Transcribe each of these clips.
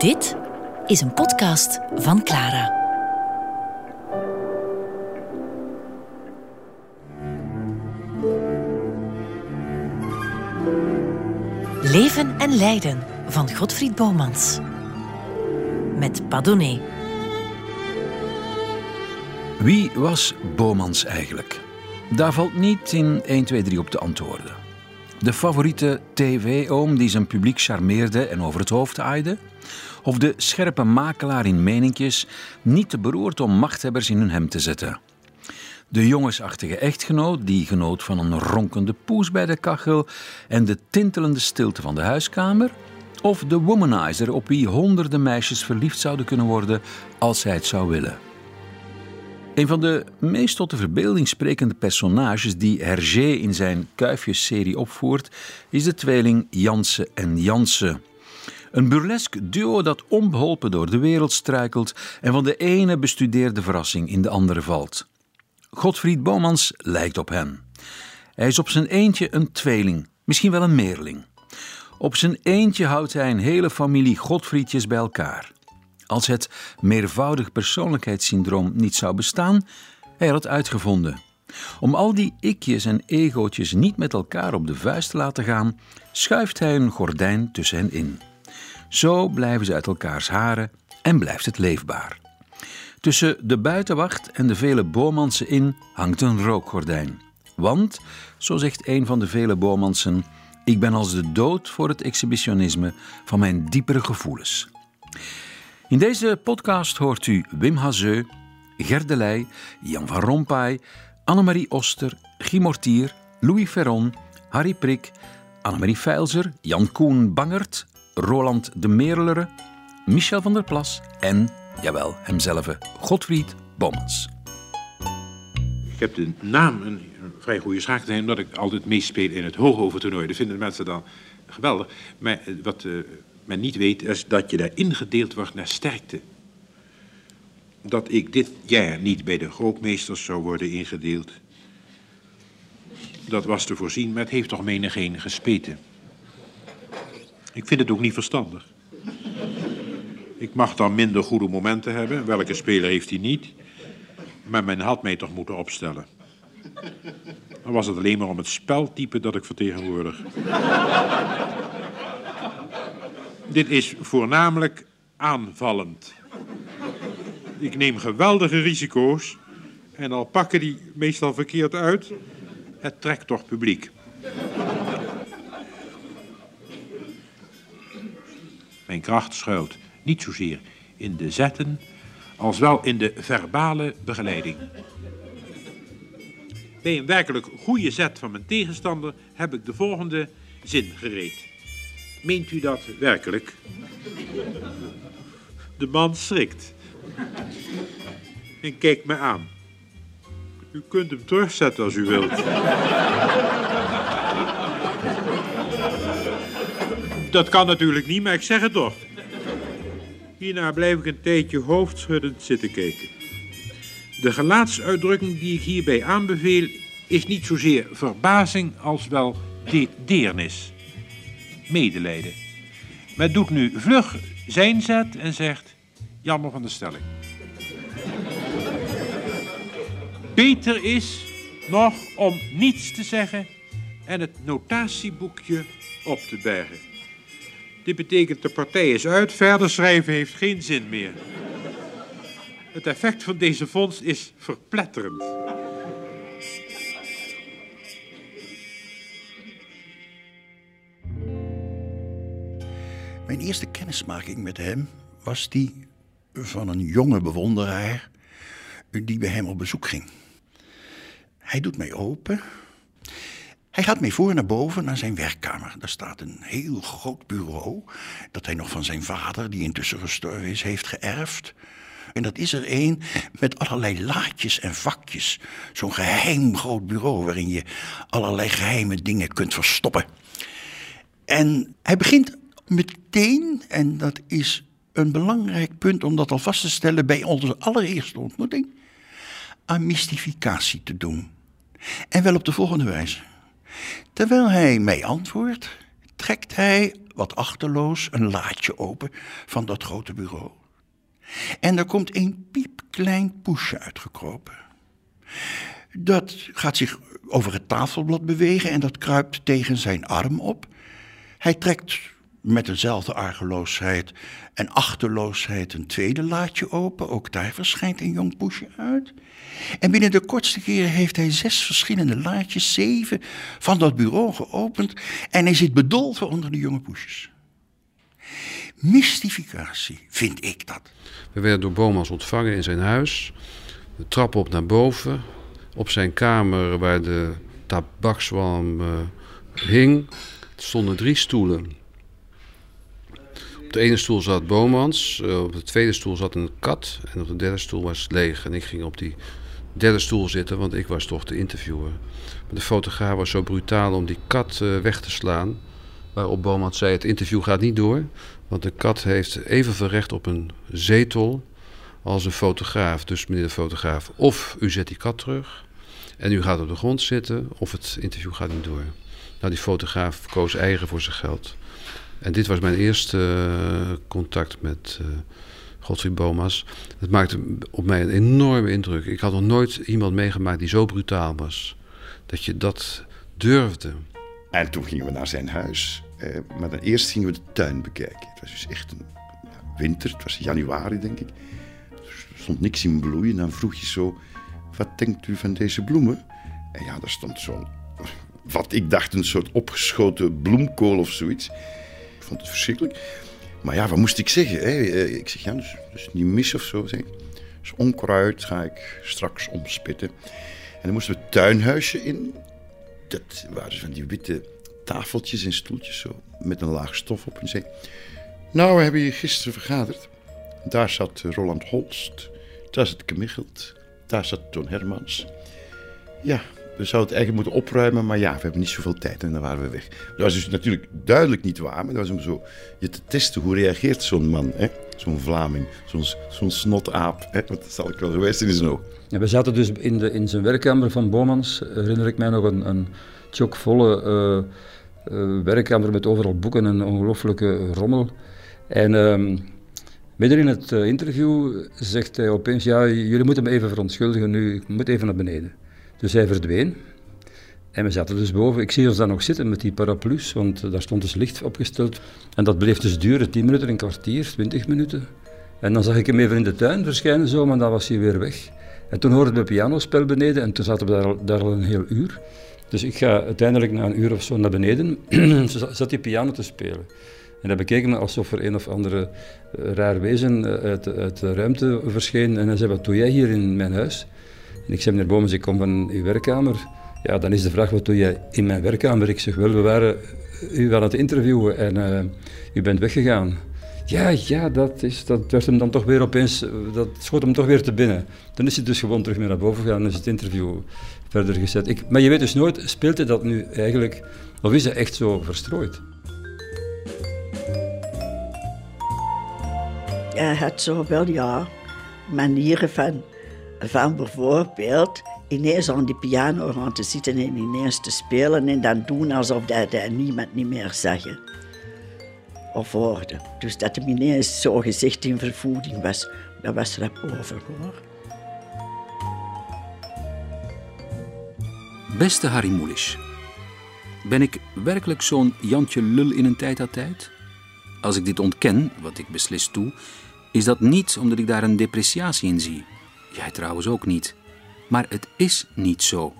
Dit is een podcast van Clara. Leven en lijden van Godfried Bomans. Met Padone. Wie was Bomans eigenlijk? Daar valt niet in 1, 2, 3 op te antwoorden. De favoriete tv-oom die zijn publiek charmeerde en over het hoofd aaide? Of de scherpe makelaar in meninkjes, niet te beroerd om machthebbers in hun hem te zetten? De jongensachtige echtgenoot die genoot van een ronkende poes bij de kachel en de tintelende stilte van de huiskamer? Of de womanizer op wie honderden meisjes verliefd zouden kunnen worden als hij het zou willen? Een van de meest tot de verbeelding sprekende personages die Hergé in zijn Kuifjes-serie opvoert, is de tweeling Jansen en Jansen. Een burlesk duo dat onbeholpen door de wereld struikelt en van de ene bestudeerde verrassing in de andere valt. Godfried Bomans lijkt op hen. Hij is op zijn eentje een tweeling, misschien wel een meerling. Op zijn eentje houdt hij een hele familie Godfriedjes bij elkaar. Als het meervoudig persoonlijkheidssyndroom niet zou bestaan, hij had het uitgevonden. Om al die ikjes en egootjes niet met elkaar op de vuist te laten gaan, schuift hij een gordijn tussen hen in. Zo blijven ze uit elkaars haren en blijft het leefbaar. Tussen de buitenwacht en de vele Bomansen in hangt een rookgordijn. Want, zo zegt een van de vele Bomansen, ik ben als de dood voor het exhibitionisme van mijn diepere gevoelens. In deze podcast hoort u Wim Hazeu, Gerdelij, Jan van Rompuy, Annemarie Oster, Guy Mortier, Louis Ferron, Harry Prik, Annemarie Feilzer, Jan Koen Bangert, Roland de Meerlere, Michel van der Plas en, jawel, hemzelf, Godfried Bommens. Ik heb de naam een, vrij goede zaak te zijn, omdat ik altijd meespeel in het hoogovertoernooi. Dat vinden de mensen dan geweldig. Maar eh, wat uh, men niet weet, is dat je daar ingedeeld wordt naar sterkte. Dat ik dit jaar niet bij de grootmeesters zou worden ingedeeld. Dat was te voorzien, maar het heeft toch menigeen gespeten. Ik vind het ook niet verstandig. Ik mag dan minder goede momenten hebben. Welke speler heeft hij niet? Maar men had mij toch moeten opstellen. Dan was het alleen maar om het speltype dat ik vertegenwoordig. Dit is voornamelijk aanvallend. Ik neem geweldige risico's en al pakken die meestal verkeerd uit, het trekt toch publiek. Mijn kracht schuilt niet zozeer in de zetten, als wel in de verbale begeleiding. Bij een werkelijk goede zet van mijn tegenstander heb ik de volgende zin gereed. Meent u dat werkelijk? De man schrikt. En kijkt me aan. U kunt hem terugzetten als u wilt. Dat kan natuurlijk niet, maar ik zeg het toch. Hierna blijf ik een tijdje hoofdschuddend zitten kijken. De gelaatsuitdrukking die ik hierbij aanbeveel is niet zozeer verbazing als wel de deernis medelijden. Men doet nu vlug zijn zet en zegt, jammer van de stelling. Beter is nog om niets te zeggen en het notatieboekje op te bergen. Dit betekent de partij is uit, verder schrijven heeft geen zin meer. Het effect van deze vondst is verpletterend. Mijn eerste kennismaking met hem was die van een jonge bewonderaar die bij hem op bezoek ging. Hij doet mij open. Hij gaat mee voor naar boven naar zijn werkkamer. Daar staat een heel groot bureau dat hij nog van zijn vader, die intussen gestorven is, heeft geërfd. En dat is er één met allerlei laadjes en vakjes. Zo'n geheim groot bureau waarin je allerlei geheime dingen kunt verstoppen. En hij begint meteen, en dat is een belangrijk punt om dat al vast te stellen bij onze allereerste ontmoeting, aan mystificatie te doen. En wel op de volgende wijze. Terwijl hij mij antwoordt, trekt hij wat achterloos, een laadje open van dat grote bureau. En er komt een piepklein poesje uitgekropen. Dat gaat zich over het tafelblad bewegen en dat kruipt tegen zijn arm op. Hij trekt met dezelfde argeloosheid en achterloosheid een tweede laadje open. Ook daar verschijnt een jong poesje uit. En binnen de kortste keren heeft hij zes verschillende laadjes, zeven van dat bureau geopend. En hij zit bedolven onder de jonge poesjes. Mystificatie, vind ik dat. We werden door Bomans ontvangen in zijn huis. De trap op naar boven. Op zijn kamer waar de tabakswalm uh, hing stonden drie stoelen. Op de ene stoel zat Bomans, uh, op de tweede stoel zat een kat en op de derde stoel was het leeg. En ik ging op die derde stoel zitten, want ik was toch de interviewer. Maar de fotograaf was zo brutaal om die kat uh, weg te slaan. Waarop Bomans zei: Het interview gaat niet door, want de kat heeft evenveel recht op een zetel als een fotograaf. Dus meneer de fotograaf, of u zet die kat terug en u gaat op de grond zitten, of het interview gaat niet door. Nou, die fotograaf koos eigen voor zijn geld. En dit was mijn eerste uh, contact met uh, Godfried Bomas. Het maakte op mij een enorme indruk. Ik had nog nooit iemand meegemaakt die zo brutaal was. Dat je dat durfde. En toen gingen we naar zijn huis. Uh, maar dan eerst gingen we de tuin bekijken. Het was dus echt een winter, het was januari denk ik. Er stond niks in bloei. En dan vroeg je zo, wat denkt u van deze bloemen? En ja, daar stond zo'n, wat ik dacht, een soort opgeschoten bloemkool of zoiets. Vond het verschrikkelijk. Maar ja, wat moest ik zeggen? Hè? Ik zeg, ja, dus, dus niet mis of zo. Zeg. Dus onkruid ga ik straks omspitten. En dan moesten we het tuinhuisje in. Dat waren van die witte tafeltjes en stoeltjes zo, met een laag stof op. En zei, nou, we hebben hier gisteren vergaderd. Daar zat Roland Holst, daar zat Kemichelt, daar zat Toon Hermans. Ja, we zouden het eigenlijk moeten opruimen, maar ja, we hebben niet zoveel tijd en dan waren we weg. Dat was dus natuurlijk duidelijk niet waar, maar dat was om zo je te testen hoe reageert zo'n man, zo'n Vlaming, zo'n zo'n snotaap. Dat zal ik wel geweest in zijn oog. We zaten dus in, de, in zijn werkkamer van Bomans, herinner ik mij nog een, een chockvolle uh, uh, werkkamer met overal boeken en ongelooflijke rommel. En uh, midden in het uh, interview zegt hij opeens, ja, jullie moeten me even verontschuldigen nu, ik moet even naar beneden. Dus hij verdween. En we zaten dus boven. Ik zie ons dan nog zitten met die paraplu's, want daar stond dus licht opgesteld. En dat bleef dus duren, 10 minuten, een kwartier, 20 minuten. En dan zag ik hem even in de tuin verschijnen zo, maar dan was hij weer weg. En toen hoorden we pianospel beneden en toen zaten we daar, daar al een heel uur. Dus ik ga uiteindelijk na een uur of zo naar beneden, zat die piano te spelen. En hij bekeek me alsof er een of andere uh, raar wezen uit, uit de ruimte verscheen. En hij zei, wat doe jij hier in mijn huis? Ik zei, meneer Bomens, ik kom van uw werkkamer. Ja, dan is de vraag, wat doe jij in mijn werkkamer? Ik zeg, wel, we waren u aan het interviewen en uh, u bent weggegaan. Ja, ja, dat, is, dat werd hem dan toch weer opeens, dat schoot hem toch weer te binnen. Dan is hij dus gewoon terug meer naar boven gegaan en is het interview verder gezet. Ik, maar je weet dus nooit, speelt hij dat nu eigenlijk, of is hij echt zo verstrooid? Hij had zo wel, ja, manieren van van bijvoorbeeld ineens aan die piano gaan te zitten en ineens te spelen en dan doen alsof dat, dat niemand niet meer zag of hoorde. Dus dat hem ineens zo gezegd in vervoeding was, dat was rap over hoor. Beste Harry Mulisch, ben ik werkelijk zo'n Jantje Lul in een tijd à tijd? Als ik dit ontken, wat ik beslist doe, is dat niet omdat ik daar een depreciatie in zie. Jij trouwens ook niet. Maar het is niet zo.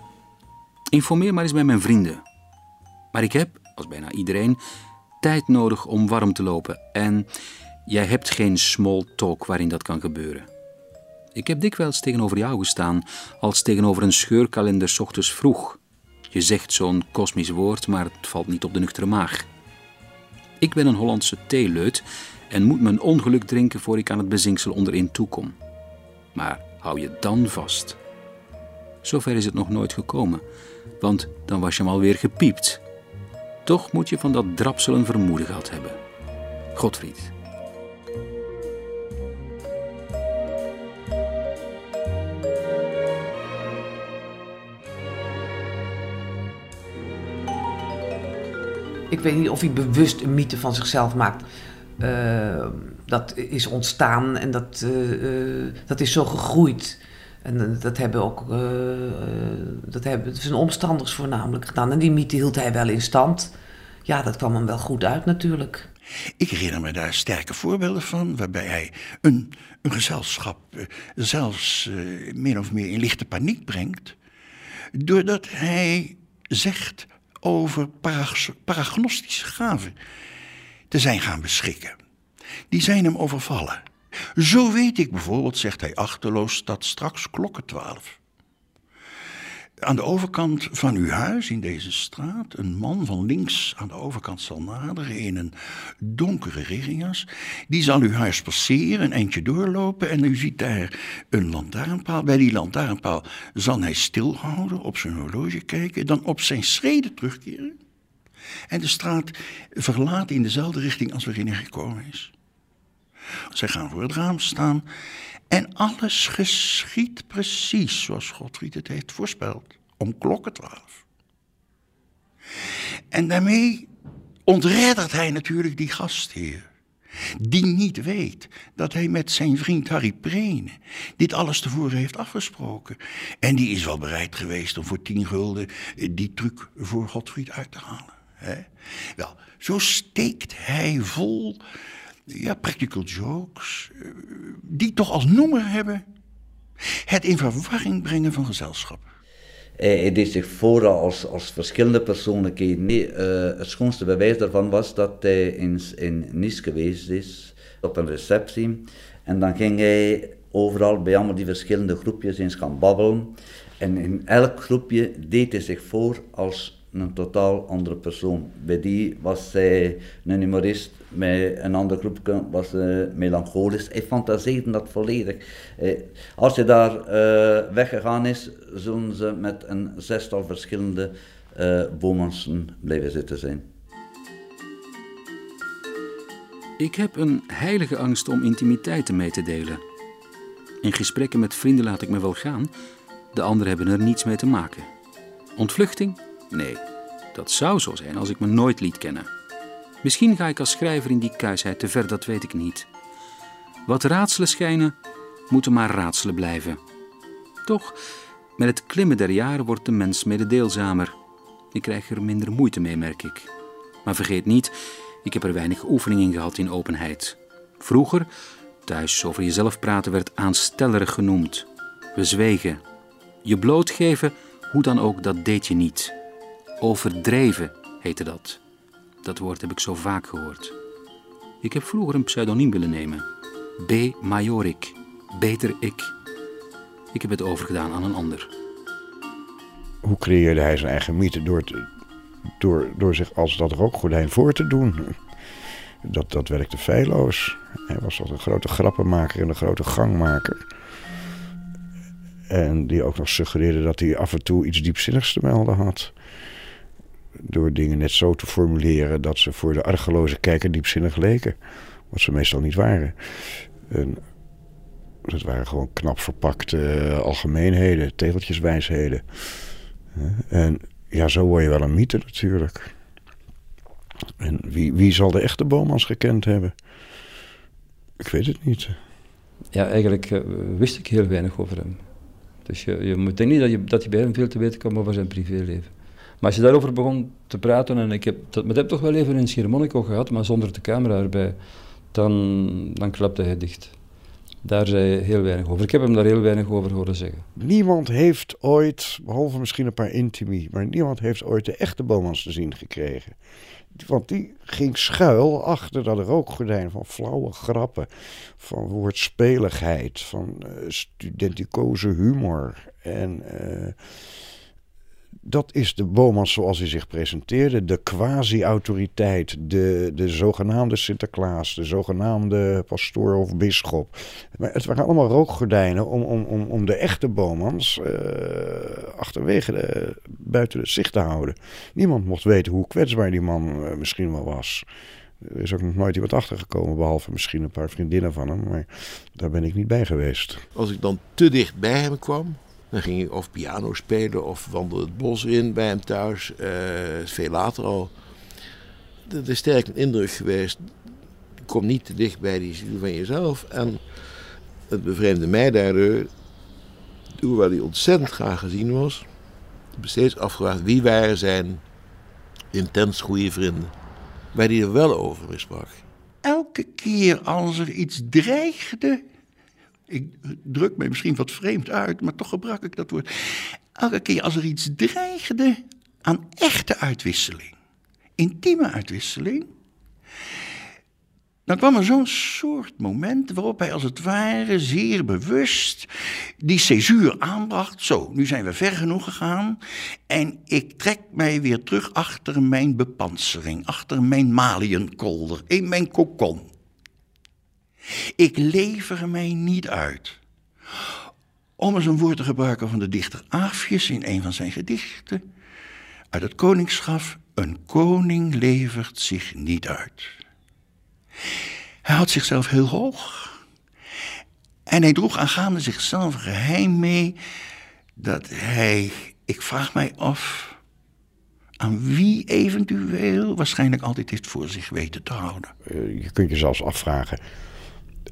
Informeer maar eens bij mijn vrienden. Maar ik heb, als bijna iedereen, tijd nodig om warm te lopen. En jij hebt geen small talk waarin dat kan gebeuren. Ik heb dikwijls tegenover jou gestaan als tegenover een scheurkalender ochtends vroeg. Je zegt zo'n kosmisch woord, maar het valt niet op de nuchtere maag. Ik ben een Hollandse theeleut en moet mijn ongeluk drinken voor ik aan het bezinksel onderin toekom. Maar hou je dan vast. Zover is het nog nooit gekomen, want dan was je hem alweer gepiept. Toch moet je van dat drapselen vermoeden gehad hebben. Godfried. Ik weet niet of hij bewust een mythe van zichzelf maakt. Uh, dat is ontstaan en dat, uh, dat is zo gegroeid. En dat hebben ook dat hebben zijn omstanders voornamelijk gedaan. En die mythe hield hij wel in stand. Ja, dat kwam hem wel goed uit natuurlijk. Ik herinner me daar sterke voorbeelden van, waarbij hij een, een gezelschap zelfs min of meer in lichte paniek brengt. Doordat hij zegt over paragnostische gaven te zijn gaan beschikken. Die zijn hem overvallen. Zo weet ik bijvoorbeeld, zegt hij achterloos, dat straks klokken twaalf aan de overkant van uw huis in deze straat een man van links aan de overkant zal naderen in een donkere regenjas. Die zal uw huis passeren, een eindje doorlopen en u ziet daar een lantaarnpaal. Bij die lantaarnpaal zal hij stilhouden, op zijn horloge kijken, dan op zijn schreden terugkeren en de straat verlaten in dezelfde richting als waarin hij gekomen is. Zij gaan voor het raam staan en alles geschiet precies zoals Godfried het heeft voorspeld, om klokken twaalf. En daarmee ontreddert hij natuurlijk die gastheer, die niet weet dat hij met zijn vriend Harry Prene dit alles tevoren heeft afgesproken. En die is wel bereid geweest om voor tien gulden die truc voor Godfried uit te halen. Wel, zo steekt hij vol ja, practical jokes, eh, die toch als noemer hebben het in verwarring brengen van gezelschap. Hij deed zich voor als, als verschillende persoonlijkheden. Nee, uh, het schoonste bewijs daarvan was dat hij in, in Nice geweest is op een receptie. En dan ging hij overal bij allemaal die verschillende groepjes eens gaan babbelen. En in elk groepje deed hij zich voor als een totaal andere persoon. Bij die was zij een humorist, met een ander groepje was ze melancholisch. Hij fantaseerde dat volledig. Eh, als je daar uh, weggegaan is, zullen ze met een zestal verschillende uh, blijven zitten zijn. Ik heb een heilige angst om intimiteiten mee te delen. In gesprekken met vrienden laat ik me wel gaan, de anderen hebben er niets mee te maken. Ontvluchting? Nee, dat zou zo zijn als ik me nooit liet kennen. Misschien ga ik als schrijver in die kuisheid te ver, dat weet ik niet. Wat raadselen schijnen, moeten maar raadselen blijven. Toch, met het klimmen der jaren wordt de mens mededeelzamer. Ik krijg er minder moeite mee, merk ik. Maar vergeet niet, ik heb er weinig oefening in gehad in openheid. Vroeger, thuis over jezelf praten werd aanstellerig genoemd. We zwegen. Je blootgeven, hoe dan ook, dat deed je niet. Overdreven heette dat. Dat woord heb ik zo vaak gehoord. Ik heb vroeger een pseudoniem willen nemen. B. Majorik. Beter ik. Ik heb het overgedaan aan een ander. Hoe creëerde hij zijn eigen mythe? Door, door, door zich als dat rookgordijn voor te doen. Dat, dat werkte feilloos. Hij was als een grote grappenmaker en een grote gangmaker. En die ook nog suggereerde dat hij af en toe iets diepzinnigs te melden had door dingen net zo te formuleren dat ze voor de argeloze kijker diepzinnig leken. Wat ze meestal niet waren. En dat waren gewoon knap verpakte eh, algemeenheden, tegeltjeswijsheden. En ja, zo word je wel een mythe natuurlijk. En wie, wie zal de echte Bomans gekend hebben? Ik weet het niet. Ja, eigenlijk uh, wist ik heel weinig over hem. Dus je, je moet denken niet dat je, dat je bij hem veel te weten kwam over zijn privéleven. Maar als je daarover begon te praten, en ik heb dat met hem toch wel even in Schiermonniko gehad, maar zonder de camera erbij, dan, dan klapte hij dicht. Daar zei hij heel weinig over. Ik heb hem daar heel weinig over horen zeggen. Niemand heeft ooit, behalve misschien een paar intimi, maar niemand heeft ooit de echte Bomans te zien gekregen. Want die ging schuil achter dat rookgordijn van flauwe grappen, van woordspeligheid, van uh, studenticoze humor en... Uh, dat is de Bomans zoals hij zich presenteerde. De quasi-autoriteit, de, de zogenaamde Sinterklaas, de zogenaamde pastoor of bisschop. Maar het waren allemaal rookgordijnen om, om, om, om de echte Bomans uh, achterwege de, buiten het zicht te houden. Niemand mocht weten hoe kwetsbaar die man uh, misschien wel was. Er is ook nog nooit iemand achtergekomen, behalve misschien een paar vriendinnen van hem. Maar daar ben ik niet bij geweest. Als ik dan te dicht bij hem kwam, dan ging ik of piano spelen of wandelde het bos in bij hem thuis. Uh, veel later al. dat is sterk een indruk geweest. Kom niet te dicht bij die ziel van jezelf. En het bevreemde mij daardoor, hoewel hij ontzettend graag gezien was, steeds afgevraagd wie waren zijn intens goede vrienden. Waar hij er wel over sprak. Elke keer als er iets dreigde. Ik druk me misschien wat vreemd uit, maar toch gebruik ik dat woord. Elke keer als er iets dreigde aan echte uitwisseling, intieme uitwisseling, dan kwam er zo'n soort moment waarop hij als het ware zeer bewust die césuur aanbracht. Zo, nu zijn we ver genoeg gegaan en ik trek mij weer terug achter mijn bepansering, achter mijn maliënkolder, in mijn kokon. Ik lever mij niet uit. Om eens een woord te gebruiken van de dichter Aafjes in een van zijn gedichten. Uit het koningschap, een koning levert zich niet uit. Hij had zichzelf heel hoog. En hij droeg aangaande zichzelf geheim mee dat hij, ik vraag mij af, aan wie eventueel waarschijnlijk altijd heeft voor zich weten te houden. Uh, je kunt je zelfs afvragen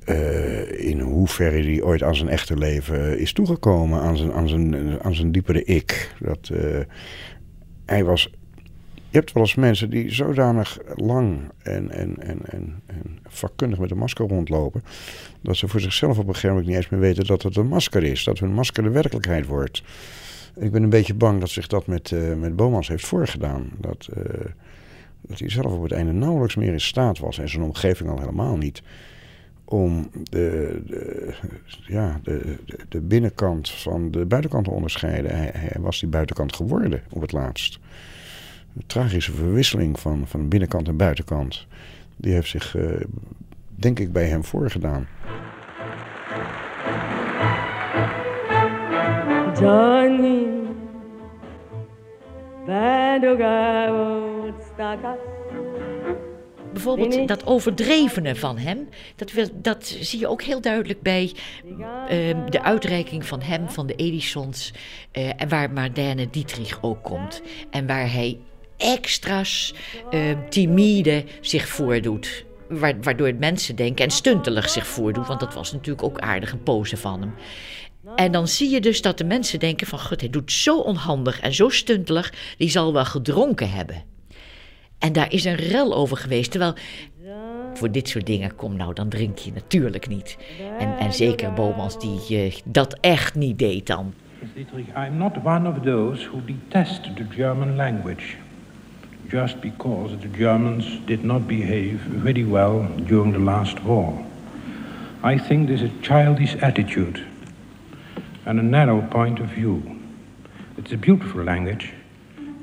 uh, in hoeverre hij ooit aan zijn echte leven is toegekomen, aan zijn, aan zijn, aan zijn diepere ik. Dat, uh, hij was je hebt wel eens mensen die zodanig lang en, en, en, en, en vakkundig met een masker rondlopen. dat ze voor zichzelf op een gegeven moment niet eens meer weten dat het een masker is. Dat hun masker de werkelijkheid wordt. Ik ben een beetje bang dat zich dat met, uh, met Bomans heeft voorgedaan. Dat, dat hij zelf op het einde nauwelijks meer in staat was. En zijn omgeving al helemaal niet. Om de, ja, de, de, binnenkant van de buitenkant te onderscheiden. Hij, was die buitenkant geworden op het laatst tragische verwisseling van, van binnenkant en buitenkant. Die heeft zich, uh, denk ik, bij hem voorgedaan. Bijvoorbeeld dat overdrevene van hem, dat, dat zie je ook heel duidelijk bij uh, de uitreiking van hem, van de Edisons, uh, waar Marlene Dietrich ook komt. En waar hij extra's uh, timide zich voordoet. Waardoor mensen denken en stuntelig zich voordoet. Want dat was natuurlijk ook aardig een pose van hem. En dan zie je dus dat de mensen denken van... God, hij doet zo onhandig en zo stuntelig. Die zal wel gedronken hebben. En daar is een rel over geweest. Terwijl voor dit soort dingen, kom nou, dan drink je natuurlijk niet. En, en zeker Bomans die uh, dat echt niet deed dan. I'm not one of those who detest the German language. just because the Germans did not behave very well during the last war. I think this is a childish attitude and a narrow point of view. It's a beautiful language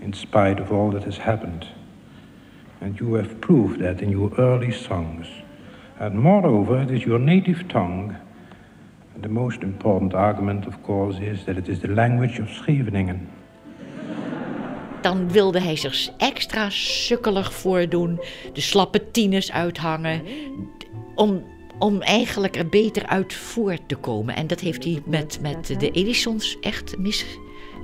in spite of all that has happened. And you have proved that in your early songs. And moreover, it is your native tongue. And the most important argument, of course, is that it is the language of Scheveningen. dan wilde hij zich extra sukkelig voordoen, de slappe tieners uithangen, om, om eigenlijk er beter uit voor te komen. En dat heeft hij met, met de Edisons echt mis,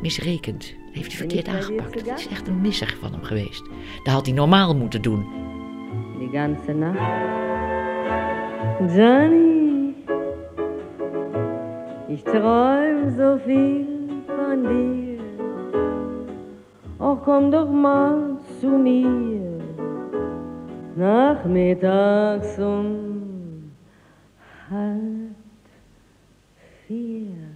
misrekend. Dat heeft hij verkeerd aangepakt. Het is echt een misser van hem geweest. Dat had hij normaal moeten doen. Die ganze nacht. Johnny, ich träum so viel von dir. Och, komm doch mal zu mir, nachmittags um halb vier.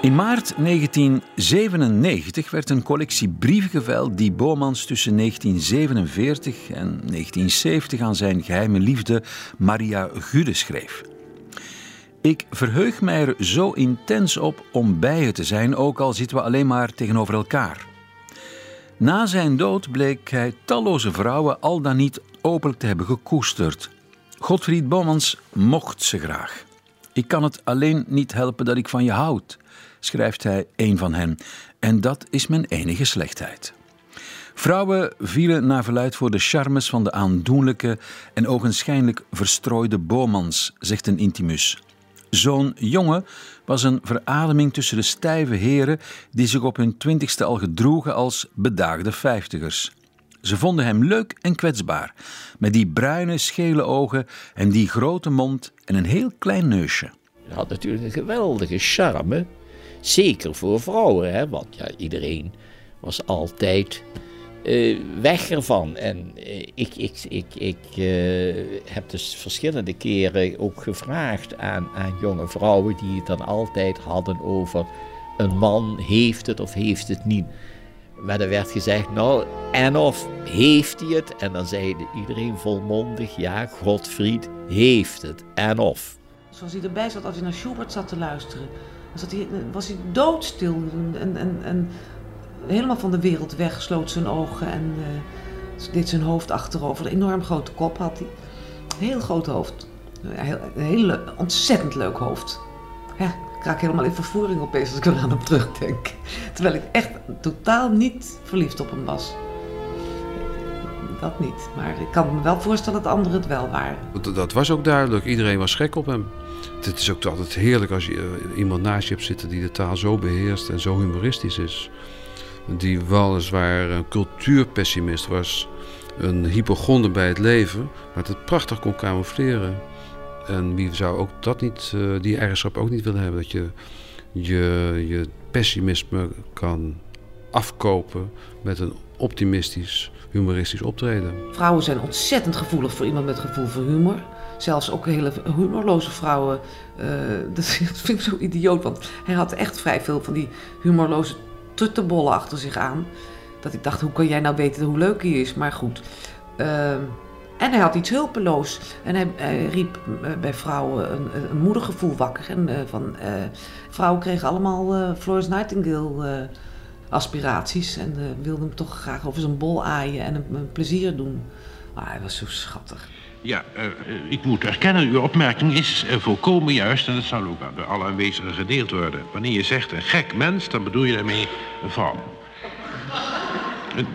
In maart 1997 werd een collectie brieven geveild die Bomans tussen 1947 en 1970 aan zijn geheime liefde Maria Gude schreef. Ik verheug mij er zo intens op om bij je te zijn, ook al zitten we alleen maar tegenover elkaar. Na zijn dood bleek hij talloze vrouwen al dan niet openlijk te hebben gekoesterd. Godfried Bomans mocht ze graag. Ik kan het alleen niet helpen dat ik van je houd, schrijft hij een van hen. En dat is mijn enige slechtheid. Vrouwen vielen naar verluid voor de charmes van de aandoenlijke en ogenschijnlijk verstrooide Bomans, zegt een intimus. Zo'n jongen was een verademing tussen de stijve heren die zich op hun twintigste al gedroegen als bedaagde vijftigers. Ze vonden hem leuk en kwetsbaar, met die bruine, schele ogen en die grote mond en een heel klein neusje. Hij had natuurlijk een geweldige charme. Zeker voor vrouwen, hè? want ja, iedereen was altijd uh, weg ervan. En uh, ik, ik, ik, ik uh, heb dus verschillende keren ook gevraagd aan, aan jonge vrouwen die het dan altijd hadden over een man heeft het of heeft het niet. Maar er werd gezegd, nou, en of heeft hij het? En dan zei iedereen volmondig, ja, Godfried heeft het, en of. Zoals hij erbij zat als hij naar Schubert zat te luisteren, was hij, was hij doodstil en, en, en helemaal van de wereld weg, sloot zijn ogen en uh, deed zijn hoofd achterover. Een enorm grote kop had hij. Heel groot hoofd. Een heel, ontzettend leuk hoofd. Ja, ik raak helemaal in vervoering opeens als ik er aan hem terugdenk. Terwijl ik echt totaal niet verliefd op hem was. Dat niet. Maar ik kan me wel voorstellen dat anderen het wel waren. Dat, was ook duidelijk. Iedereen was gek op hem. Het is ook altijd heerlijk als je uh, iemand naast je hebt zitten die de taal zo beheerst en zo humoristisch is die weliswaar een cultuurpessimist was, een hypochonde bij het leven, maar het prachtig kon camoufleren. En wie zou ook dat niet, uh, die eigenschap ook niet willen hebben, dat je je, je pessimisme kan afkopen met een optimistisch, humoristisch optreden. Vrouwen zijn ontzettend gevoelig voor iemand met gevoel voor humor. Zelfs ook hele humorloze vrouwen. Uh, dat vind ik zo idioot, want hij had echt vrij veel van die humorloze tuttenbollen achter zich aan. Dat ik dacht, hoe kan jij nou weten hoe leuk hij is? Maar goed. Ehm, en hij had iets hulpeloos. En hij, riep eh, bij vrouwen een, een moedergevoel wakker. En uh, van, vrouwen kregen allemaal Florence Nightingale aspiraties. En wilden hem toch graag over zijn bol aaien en hem een plezier doen. Maar hij was zo schattig. Ja, uh, ik moet erkennen, uw opmerking is uh, volkomen juist en dat zal ook bij alle aanwezigen gedeeld worden. Wanneer je zegt een gek mens, dan bedoel je daarmee een vrouw.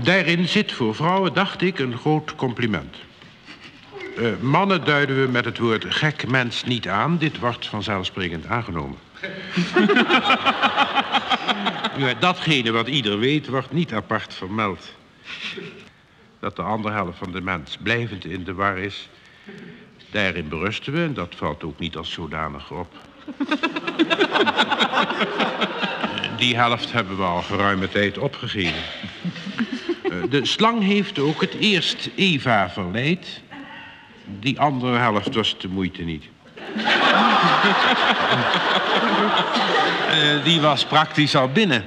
Daarin zit voor vrouwen, dacht ik, een groot compliment. Uh, mannen duiden we met het woord gek mens niet aan. Dit wordt vanzelfsprekend aangenomen. ja, datgene wat ieder weet, wordt niet apart vermeld dat de andere helft van de mens blijvend in de war is. Daarin berusten we en dat valt ook niet als zodanig op. Die helft hebben we al geruime tijd opgegeven. Eh, de slang heeft ook het eerst Eva verleid. Die andere helft was de moeite niet. Eh, die was praktisch al binnen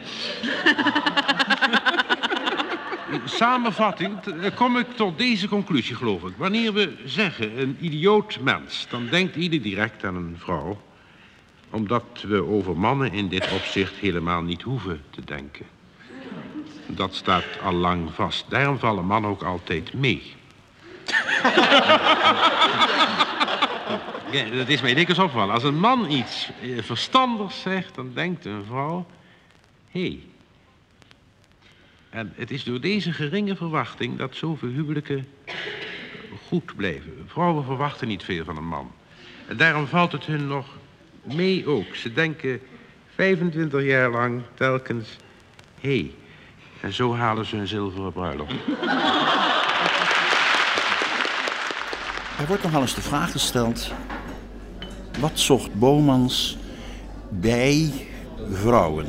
samenvatting kom ik tot deze conclusie, geloof ik. Wanneer we zeggen een idioot mens, dan denkt ieder direct aan een vrouw. Omdat we over mannen in dit opzicht helemaal niet hoeven te denken. Dat staat al lang vast. Daarom vallen mannen ook altijd mee. Ja, dat is mij dikwijls opgevallen. Als een man iets eh, verstandigs zegt, dan denkt een vrouw... hé, hey, en het is door deze geringe verwachting dat zoveel huwelijken goed blijven. Vrouwen verwachten niet veel van een man. En daarom valt het hun nog mee ook. Ze denken 25 jaar lang telkens, hé. Hey. En zo halen ze een zilveren bruiloft. Er wordt nogal eens de vraag gesteld... wat zocht Bomans bij vrouwen?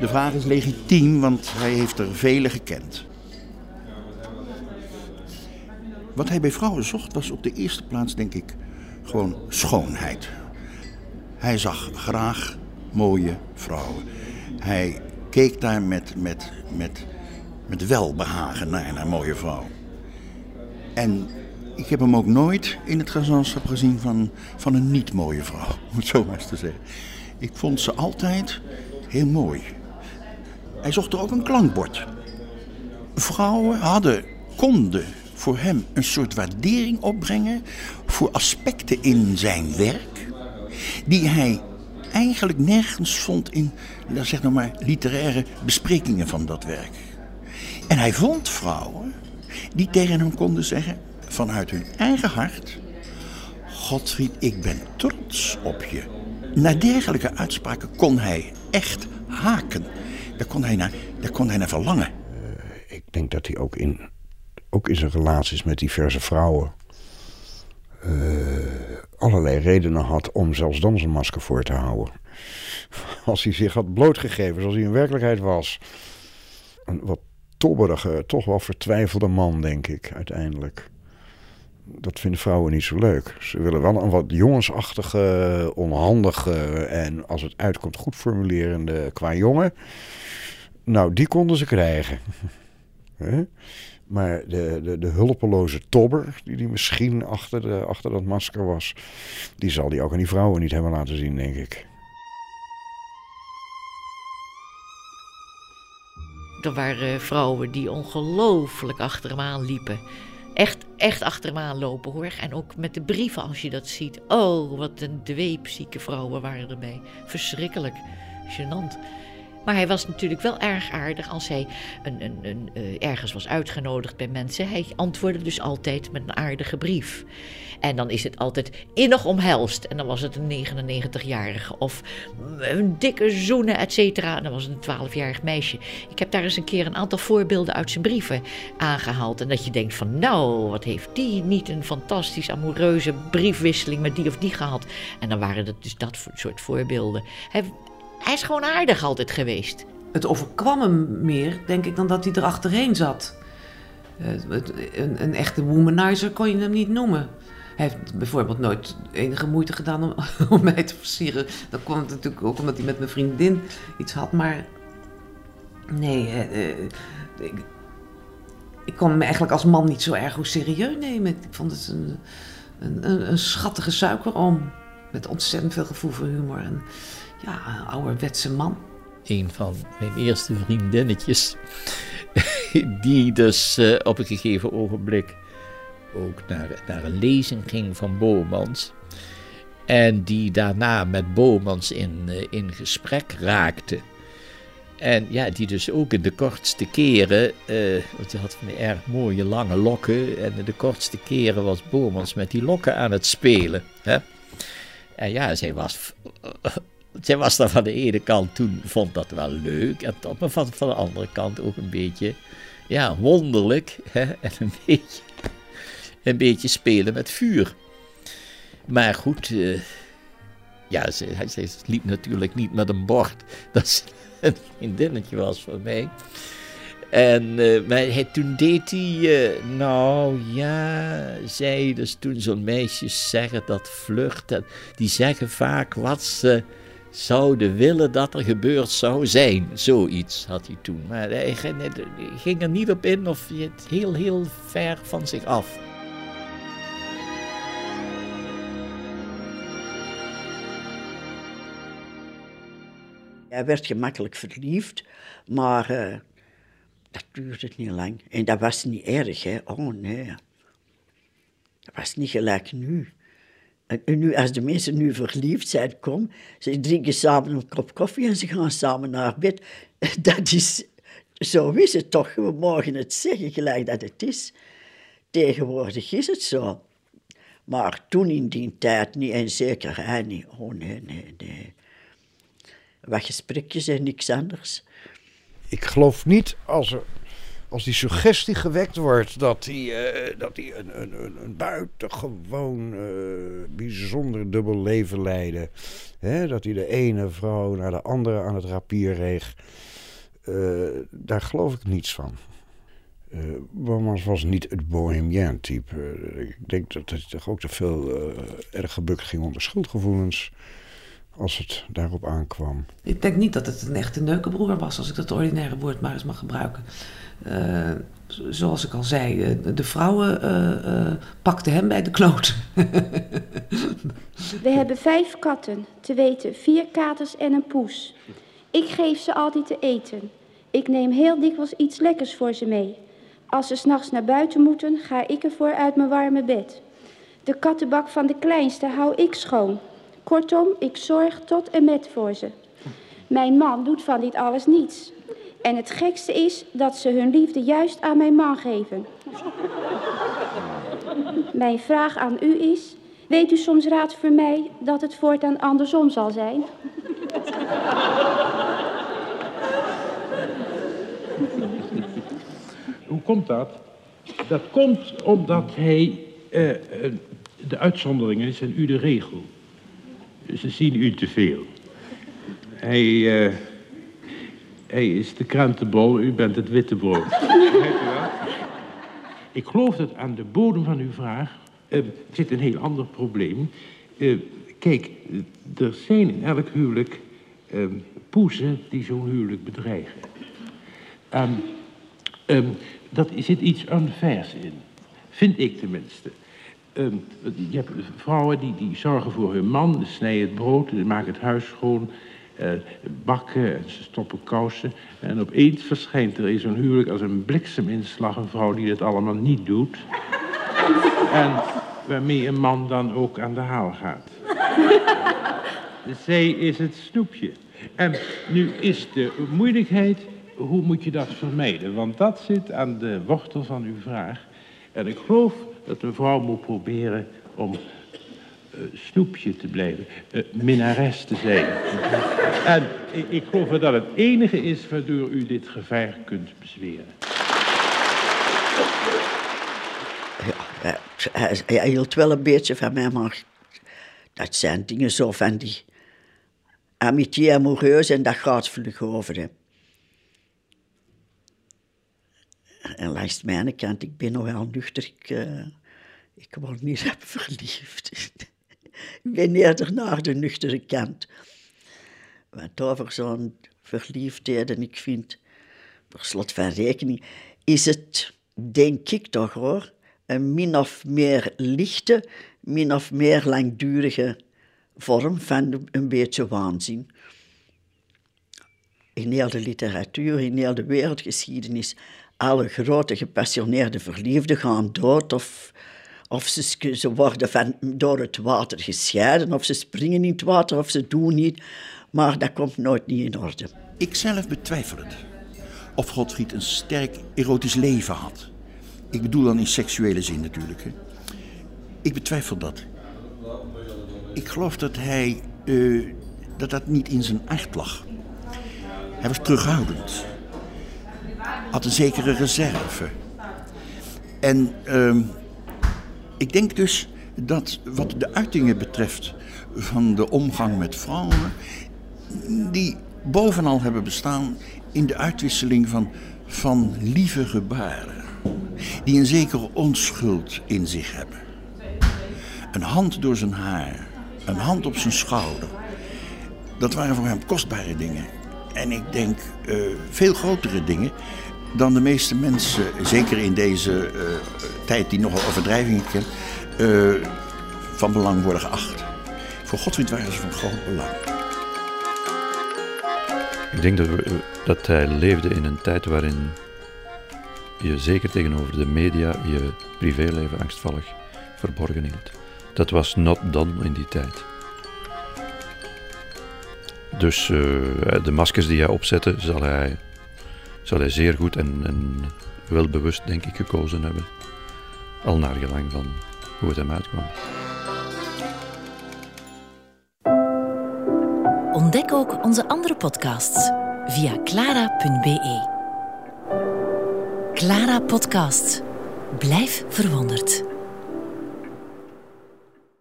De vraag is legitiem, want hij heeft er vele gekend. Wat hij bij vrouwen zocht was op de eerste plaats, denk ik, gewoon schoonheid. Hij zag graag mooie vrouwen. Hij keek daar met, met, met, met welbehagen naar, naar mooie vrouwen. En ik heb hem ook nooit in het gezelschap gezien van, van een niet mooie vrouw, om het zo maar eens te zeggen. Ik vond ze altijd heel mooi. Hij zocht er ook een klankbord. Vrouwen hadden, konden voor hem een soort waardering opbrengen voor aspecten in zijn werk die hij eigenlijk nergens vond in, zeg nou maar, literaire besprekingen van dat werk. En hij vond vrouwen die tegen hem konden zeggen, vanuit hun eigen hart: Godfried, ik ben trots op je. Na dergelijke uitspraken kon hij echt haken. Daar kon hij naar, daar kon hij naar verlangen. Ik denk dat hij ook in, ook in zijn relaties met diverse vrouwen... eh, allerlei redenen had om zelfs dan zijn masker voor te houden. Als hij zich had blootgegeven zoals hij in werkelijkheid was. Een wat tobberige, toch wel vertwijfelde man, denk ik, uiteindelijk. Dat vinden vrouwen niet zo leuk. Ze willen wel een wat jongensachtige, onhandige en als het uitkomt goed formulerende qua jongen. Nou, die konden ze krijgen. Maar de, de, de hulpeloze tobber, die die misschien achter, de, achter dat masker was, die zal die ook aan die vrouwen niet hebben laten zien, denk ik. Er waren vrouwen die ongelooflijk achter hem aan liepen. Echt, echt achter lopen hoor. En ook met de brieven als je dat ziet. Oh, wat een dweepzieke vrouwen waren erbij. Verschrikkelijk. Gênant. Maar hij was natuurlijk wel erg aardig als hij een, een, een, uh, ergens was uitgenodigd bij mensen. Hij antwoordde dus altijd met een aardige brief. En dan is het altijd innig omhelst. En dan was het een 99-jarige. Of een dikke zoenen, et cetera. En dan was het een 12-jarig meisje. Ik heb daar eens een keer een aantal voorbeelden uit zijn brieven aangehaald. En dat je denkt van nou, wat heeft die niet een fantastisch amoureuze briefwisseling met die of die gehad. En dan waren het dus dat soort voorbeelden. Hij, hij is gewoon aardig altijd geweest. Het overkwam hem meer, denk ik, dan dat hij erachterheen zat. Uh, een, een, echte womanizer kon je hem niet noemen. Hij heeft bijvoorbeeld nooit enige moeite gedaan om, mij te versieren. Dat kwam natuurlijk ook omdat hij met mijn vriendin iets had, maar nee, uh, ik, ik, kon hem eigenlijk als man niet zo erg hoe serieus nemen. Ik vond het een, een, een, schattige suikeroom met ontzettend veel gevoel voor humor. En, ja, een ouderwetse man. Een van mijn eerste vriendinnetjes, die dus uh, op een gegeven ogenblik ook naar, naar een lezing ging van Bomans. En die daarna met Bomans in, uh, in gesprek raakte. En ja, die dus ook in de kortste keren, uh, want hij had van die erg mooie lange lokken. En in de kortste keren was Bomans met die lokken aan het spelen. Hè? En ja, zij was zij was dan van de ene kant toen vond dat wel leuk. En tot, maar van, van de andere kant ook een beetje ja, wonderlijk. Hè? En een beetje, een beetje spelen met vuur. Maar goed, uh, ja, ze, ze, liep natuurlijk niet met een bord. Dat ze een vriendinnetje was voor mij. En uh, maar toen deed hij, uh, nou ja, zei dus toen zo'n meisjes zeggen dat flirten, die zeggen vaak wat ze zouden willen dat er gebeurd zou zijn. Zoiets had hij toen. Maar hij ging er niet op in of het heel, heel ver van zich af. Hij werd gemakkelijk verliefd, maar uh, dat duurde niet lang. En dat was niet erg, hè. Oh nee. Dat was niet gelijk nu. En nu, als de mensen nu verliefd zijn, kom, ze drinken samen een kop koffie en ze gaan samen naar bed. Dat is, zo is het toch. We mogen het zeggen gelijk dat het is. Tegenwoordig is het zo. Maar toen in die tijd niet, en zeker hij niet. Oh nee, nee, nee. Wat gesprekjes en niks anders. Ik geloof niet als er als die suggestie gewekt wordt dat hij, uh, dat hij een, een, een buitengewoon uh, bijzonder dubbel leven leidde. Hè? Dat hij de ene vrouw naar de andere aan het rapier reeg. Uh, daar geloof ik niets van. Uh, was niet het bohemien type. ik denk dat hij toch ook te veel erg gebukt ging onder schuldgevoelens als het daarop aankwam. Ik denk niet dat het een echte neukenbroer was, als ik dat ordinaire woord maar eens mag gebruiken. Uh, zoals ik al zei, de vrouwen uh, uh, pakten hem bij de kloot. We hebben vijf katten, te weten vier katers en een poes. Ik geef ze altijd te eten. Ik neem heel dikwijls iets lekkers voor ze mee. Als ze s'nachts naar buiten moeten, ga ik ervoor uit mijn warme bed. De kattenbak van de kleinste hou ik schoon. Kortom, ik zorg tot en met voor ze. Mijn man doet van dit alles niets. En het gekste is dat ze hun liefde juist aan mijn man geven. Mijn vraag aan u is: Weet u soms raad voor mij dat het voortaan andersom zal zijn? Hoe komt dat? Dat komt omdat hij uh, uh, de uitzonderingen zijn u de regel. Ze zien u te veel. Hij, uh, hij is de krantenbol, u bent het witte brood. Ik geloof dat aan de bodem van uw vraag zit een heel ander probleem. kijk, er zijn in elk huwelijk poezen die zo'n huwelijk bedreigen. Um, dat zit iets unfairs in. Vind ik tenminste. Um, je hebt vrouwen die, die zorgen voor hun man, ze snijden het brood, ze maken het huis schoon, uh, bakken en ze stoppen kousen. En opeens verschijnt er in zo'n huwelijk als een blikseminslag een vrouw die dat allemaal niet doet. en waarmee een man dan ook aan de haal gaat. Zij is het snoepje. En nu is de moeilijkheid hoe moet je dat vermijden? Want dat zit aan de wortel van uw vraag. En ik geloof dat een vrouw moet proberen om uh, snoepje te blijven, uh, minnares te zijn. en ik, ik geloof dat dat het enige is waardoor u dit gevaar kunt bezweren. Ja, hij, hij hield wel een beetje van mij, maar dat zijn dingen zo van die amitié amoureuse en dat gaat vlug over. Hè. En langs mijn kant, ik ben nogal nuchter. Ik, uh, ik word niet verliefd. ik ben eerder naar de nuchtere kant. Want over zo'n verliefdheid, en ik vind, per slot van rekening, is het, denk ik toch hoor, een min of meer lichte, min of meer langdurige vorm van een beetje waanzin. In heel de literatuur, in heel de wereldgeschiedenis alle grote gepassioneerde verliefden gaan dood of, of ze, ze worden van, door het water gescheiden of ze springen in het water of ze doen niet. Maar dat komt nooit niet in orde. Ik zelf betwijfel het. Of Godfried een sterk erotisch leven had. Ik bedoel dan in seksuele zin natuurlijk. Ik betwijfel dat. Ik geloof dat hij... Uh, dat dat niet in zijn aard lag. Hij was terughoudend had een zekere reserve. En uh, ik denk dus dat wat de uitingen betreft van de omgang met vrouwen, die bovenal hebben bestaan in de uitwisseling van, van lieve gebaren, die een zekere onschuld in zich hebben. Een hand door zijn haar, een hand op zijn schouder. Dat waren voor hem kostbare dingen. En ik denk uh, veel grotere dingen dan de meeste mensen, zeker in deze uh, tijd die nogal overdrijvingen kent, uh, van belang worden geacht. Voor Godfried waren ze van groot belang. Ik denk dat, we, dat hij leefde in een tijd waarin je zeker tegenover de media je privéleven angstvallig verborgen hield. Dat was not done in die tijd. Dus de maskers die hij opzette, zal hij zal hij zeer goed en, en wel bewust, denk ik, gekozen hebben. Al naar gelang van hoe het hem uitkwam. Ontdek ook onze andere podcasts via clara.be. Clara Podcast. Blijf verwonderd.